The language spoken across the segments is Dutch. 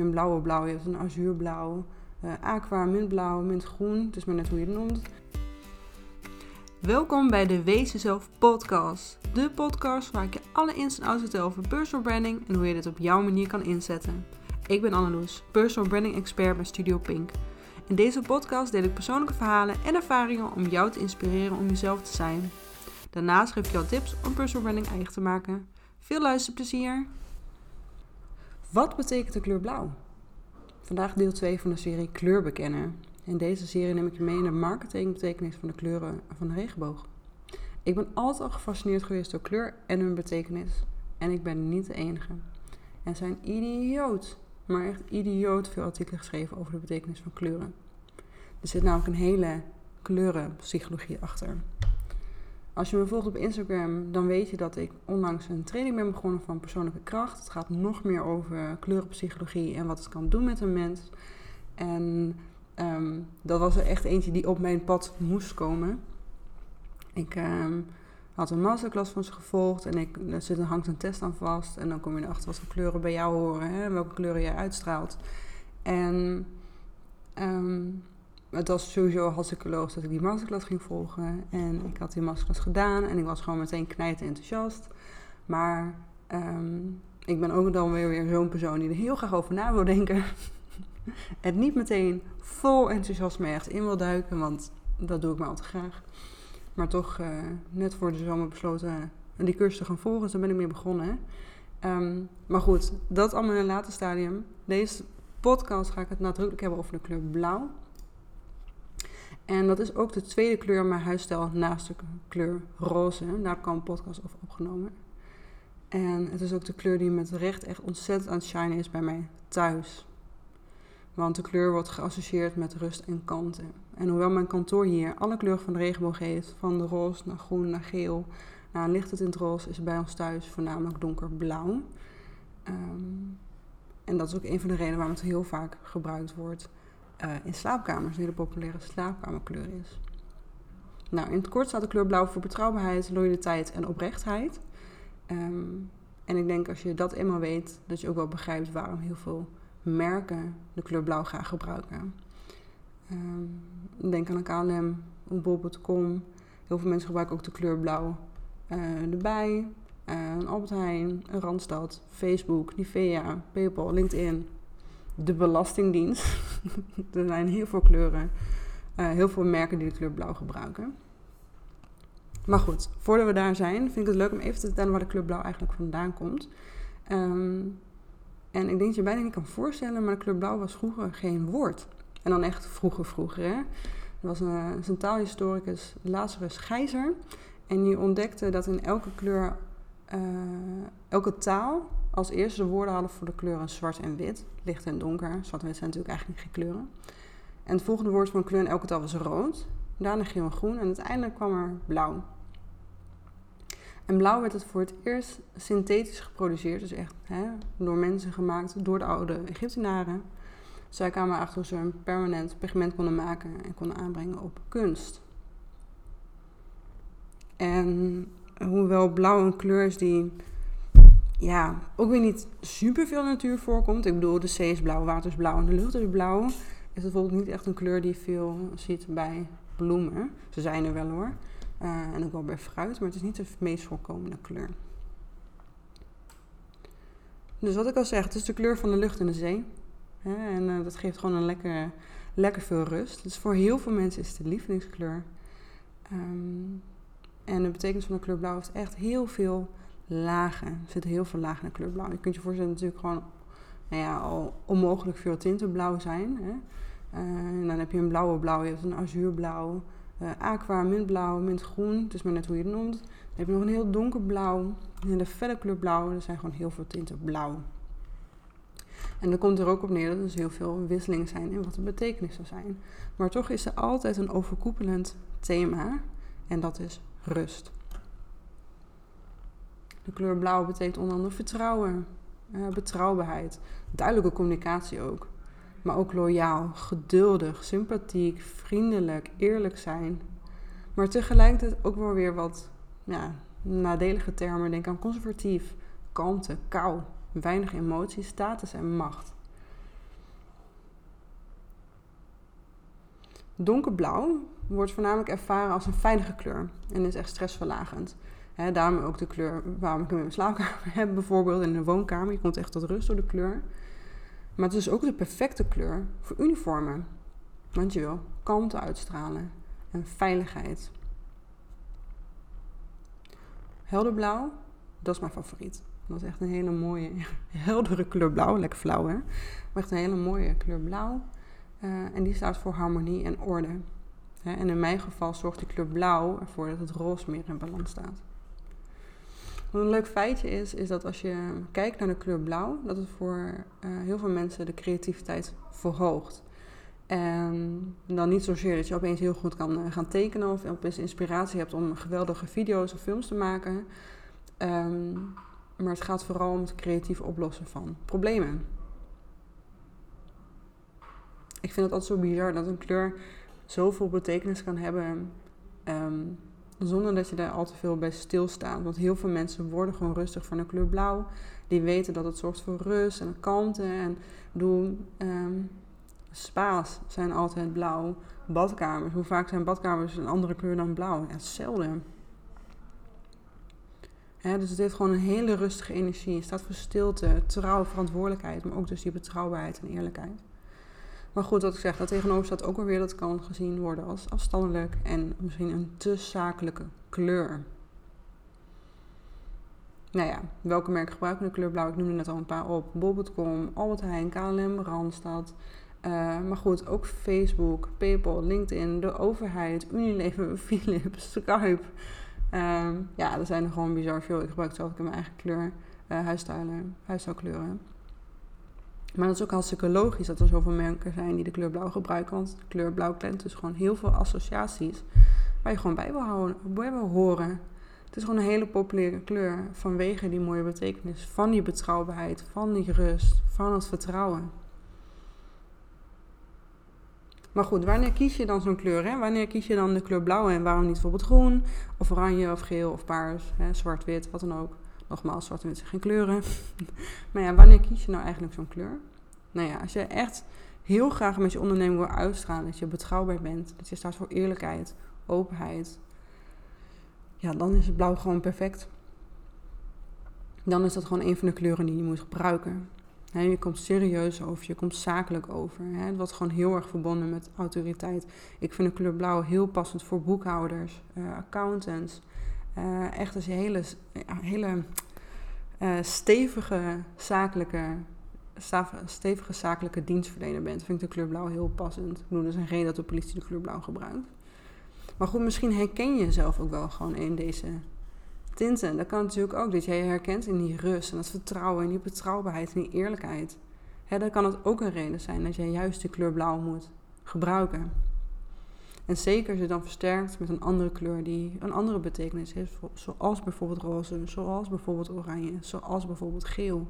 een blauwe blauw, je hebt een azuurblauw, uh, aqua, mintblauw, mintgroen. Het is maar net hoe je het noemt. Welkom bij de Wees Jezelf podcast. De podcast waar ik je alle ins en outs vertel over personal branding en hoe je dit op jouw manier kan inzetten. Ik ben Anneloes, personal branding expert bij Studio Pink. In deze podcast deel ik persoonlijke verhalen en ervaringen om jou te inspireren om jezelf te zijn. Daarnaast geef ik jou tips om personal branding eigen te maken. Veel luisterplezier! Wat betekent de kleur blauw? Vandaag deel 2 van de serie Kleur bekennen. In deze serie neem ik je mee in de marketingbetekenis van de kleuren van de regenboog. Ik ben altijd al gefascineerd geweest door kleur en hun betekenis. En ik ben niet de enige. Er zijn idioot, maar echt idioot veel artikelen geschreven over de betekenis van kleuren. Er zit namelijk een hele kleurenpsychologie achter. Als je me volgt op Instagram, dan weet je dat ik onlangs een training ben begonnen van persoonlijke kracht. Het gaat nog meer over kleurenpsychologie en wat het kan doen met een mens. En ehm, dat was er echt eentje die op mijn pad moest komen. Ik ehm, had een masterclass van ze gevolgd en ik, er zit, hangt een test aan vast. En dan kom je erachter wat voor kleuren bij jou horen, hè, welke kleuren jij uitstraalt. En um, het was sowieso hartstikke logisch dat ik die masterclass ging volgen. En ik had die masterclass gedaan en ik was gewoon meteen knijten enthousiast. Maar ehm, ik ben ook dan weer, weer zo'n persoon die er heel graag over na wil denken. het niet meteen vol enthousiasme echt in wil duiken, want dat doe ik maar altijd graag. Maar toch uh, net voor de zomer besloten die cursus te gaan volgen, dus daar ben ik mee begonnen. Um, maar goed, dat allemaal in een later stadium. Deze podcast ga ik het nadrukkelijk hebben over de kleur blauw. En dat is ook de tweede kleur in mijn huisstijl naast de kleur roze. Daar heb een podcast over opgenomen. En het is ook de kleur die met recht echt ontzettend aan het shinen is bij mij thuis. Want de kleur wordt geassocieerd met rust en kanten. En hoewel mijn kantoor hier alle kleuren van de regenboog heeft, van de roze naar groen naar geel, naar lichte tint roze, is bij ons thuis voornamelijk donkerblauw. Um, en dat is ook een van de redenen waarom het heel vaak gebruikt wordt uh, in slaapkamers een hele populaire slaapkamerkleur is. Nou, in het kort staat de kleur blauw voor betrouwbaarheid, loyaliteit en oprechtheid. Um, en ik denk als je dat eenmaal weet, dat je ook wel begrijpt waarom heel veel merken de kleur blauw gaan gebruiken. Um, denk aan KLM, bol.com. Heel veel mensen gebruiken ook de kleur blauw uh, erbij. Uh, een Albert Heijn, een Randstad, Facebook, Nivea, Paypal, LinkedIn, de Belastingdienst. er zijn heel veel kleuren, uh, heel veel merken die de kleur blauw gebruiken. Maar goed, voordat we daar zijn, vind ik het leuk om even te vertellen waar de kleur blauw eigenlijk vandaan komt. Um, en ik denk dat je bijna niet kan voorstellen, maar de kleur blauw was vroeger geen woord. En dan echt vroeger, vroeger. Hè? Er was een, een taalhistoricus, Lazarus Gijzer. En die ontdekte dat in elke kleur, uh, elke taal als eerste de woorden hadden voor de kleuren zwart en wit. Licht en donker. Zwart en wit zijn natuurlijk eigenlijk geen kleuren. En het volgende woord van kleur in elke taal was rood. Daarna geel en groen. En uiteindelijk kwam er blauw. En blauw werd het voor het eerst synthetisch geproduceerd. Dus echt hè, door mensen gemaakt, door de oude Egyptenaren. Zij kwamen achter hoe ze een permanent pigment konden maken en konden aanbrengen op kunst. En hoewel blauw een kleur is die ja, ook weer niet super veel natuur voorkomt. Ik bedoel, de zee is blauw, water is blauw en de lucht is blauw. Is het bijvoorbeeld niet echt een kleur die veel ziet bij bloemen. Ze zijn er wel hoor. Uh, en ook wel bij fruit, maar het is niet de meest voorkomende kleur. Dus wat ik al zeg, het is de kleur van de lucht en de zee. en uh, dat geeft gewoon een lekker, lekker veel rust. Dus voor heel veel mensen is het de lievelingskleur. Um, en de betekenis van de kleur blauw is echt heel veel lagen. Er zitten heel veel lagen in de kleur blauw. Je kunt je voorstellen natuurlijk gewoon nou ja, al onmogelijk veel tinten blauw zijn. Hè? Uh, en dan heb je een blauwe blauw, je hebt een azuurblauw, uh, aqua, mintblauw, mintgroen. Het is maar net hoe je het noemt. Dan heb je nog een heel donkerblauw, en de felle kleur blauw. Er zijn gewoon heel veel tinten blauw. En dan komt er ook op neer dat er dus heel veel wisselingen zijn in wat de betekenissen zijn. Maar toch is er altijd een overkoepelend thema en dat is rust. De kleur blauw betekent onder andere vertrouwen, eh, betrouwbaarheid, duidelijke communicatie ook. Maar ook loyaal, geduldig, sympathiek, vriendelijk, eerlijk zijn. Maar tegelijkertijd ook wel weer wat ja, nadelige termen. Denk aan conservatief, kalmte, kou, weinig emotie, status en macht. Donkerblauw wordt voornamelijk ervaren als een veilige kleur en is echt stressverlagend. He, daarom ook de kleur waarom ik hem in mijn slaapkamer heb, bijvoorbeeld in de woonkamer. Je komt echt tot rust door de kleur. Maar het is ook de perfecte kleur voor uniformen. Want je wil kalmte uitstralen en veiligheid. Helderblauw, dat is mijn favoriet. Dat is echt een hele mooie, heldere kleur blauw. Lekker flauw, hè? Maar echt een hele mooie kleur blauw. Uh, en die staat voor harmonie en orde. en in mijn geval zorgt die kleur blauw ervoor dat het roze meer in balans staat. Een leuk feitje is, is dat als je kijkt naar de kleur blauw, dat het voor uh, heel veel mensen de creativiteit verhoogt. En dan niet zozeer dat je opeens heel goed kan uh, gaan tekenen of opeens inspiratie hebt om geweldige video's of films te maken. Um, maar het gaat vooral om het creatief oplossen van problemen. Ik vind het altijd zo bizar dat een kleur zoveel betekenis kan hebben. Um, zonder dat je daar al te veel bij stilstaat. Want heel veel mensen worden gewoon rustig van de kleur blauw. Die weten dat het zorgt voor rust en kalmte. En doen um, spa's zijn altijd blauw. Badkamers. Hoe vaak zijn badkamers een andere kleur dan blauw? Ja, zelden dus het heeft gewoon een hele rustige energie. Het staat voor stilte, trouw, verantwoordelijkheid, maar ook dus die betrouwbaarheid en eerlijkheid. Maar goed, wat ik zeg, dat tegenover staat ook alweer dat kan gezien worden als afstandelijk en misschien een te zakelijke kleur. Nou ja, welke merken gebruiken de kleur blauw? Ik noemde net al een paar op. Bob.com, Albert Heijn, KLM, Randstad. Uh, maar goed, ook Facebook, PayPal, LinkedIn, de overheid, Unilever, Philips, Skype. Um, ja, er zijn er gewoon bizar veel. Ik gebruik zelf ook in mijn eigen kleur uh, huisstijlen, huisstijlkleuren. Maar dat is ook hartstikke logisch dat er zoveel merken zijn die de kleur blauw gebruiken. Want de kleur blauw kent dus gewoon heel veel associaties waar je gewoon bij wil, houden, bij wil horen. Het is gewoon een hele populaire kleur vanwege die mooie betekenis van die betrouwbaarheid, van die rust, van het vertrouwen. Maar goed, wanneer kies je dan zo'n kleur? Hè? Wanneer kies je dan de kleur blauw en waarom niet bijvoorbeeld groen of oranje of geel of paars, zwart-wit, wat dan ook. Nogmaals, zwart en wit zijn geen kleuren. maar ja, wanneer kies je nou eigenlijk zo'n kleur? Nou ja, als je echt heel graag met je onderneming wil uitstralen, dat je betrouwbaar bent, dat je staat voor eerlijkheid, openheid, ja, dan is het blauw gewoon perfect. Dan is dat gewoon een van de kleuren die je moet gebruiken je komt serieus over, je komt zakelijk over. Het wordt gewoon heel erg verbonden met autoriteit. Ik vind de kleur blauw heel passend voor boekhouders, uh, accountants. Uh, echt als je hele, hele uh, stevige zakelijke stevige zakelijke dienstverlener bent, vind ik de kleur blauw heel passend. Ik bedoel, er is een reden dat de politie de kleur blauw gebruikt. Maar goed, misschien herken je jezelf ook wel gewoon in deze tinten. Dat kan natuurlijk ook dat jij je herkent in die rust en dat vertrouwen en die betrouwbaarheid en die eerlijkheid. Hè, dan kan het ook een reden zijn dat jij juist de kleur blauw moet gebruiken. En zeker je dan versterkt met een andere kleur die een andere betekenis heeft, zoals bijvoorbeeld roze, zoals bijvoorbeeld oranje, zoals bijvoorbeeld geel.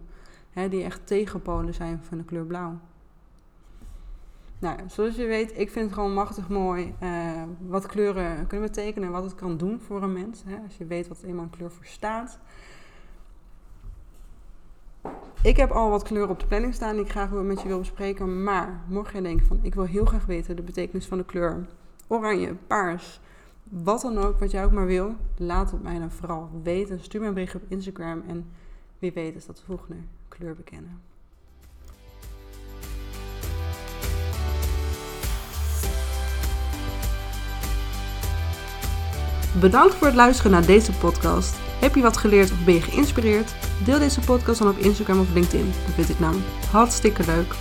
Hè, die echt tegenpolen zijn van de kleur blauw. Nou, zoals je weet, ik vind het gewoon machtig mooi uh, wat kleuren kunnen betekenen en wat het kan doen voor een mens. Hè, als je weet wat eenmaal een kleur voor staat. Ik heb al wat kleuren op de planning staan die ik graag met je wil bespreken. Maar mocht je denken van ik wil heel graag weten de betekenis van de kleur oranje, paars, wat dan ook, wat jij ook maar wil, laat het mij dan vooral weten. Stuur me een bericht op Instagram en wie weet is dat de volgende kleur bekennen. Bedankt voor het luisteren naar deze podcast. Heb je wat geleerd of ben je geïnspireerd? Deel deze podcast dan op Instagram of LinkedIn. Dat vind ik namelijk hartstikke leuk.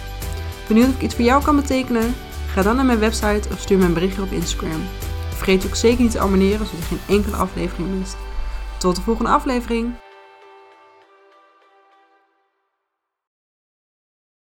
Benieuwd of ik iets voor jou kan betekenen? Ga dan naar mijn website of stuur me een berichtje op Instagram. Vergeet ook zeker niet te abonneren zodat je geen enkele aflevering mist. Tot de volgende aflevering.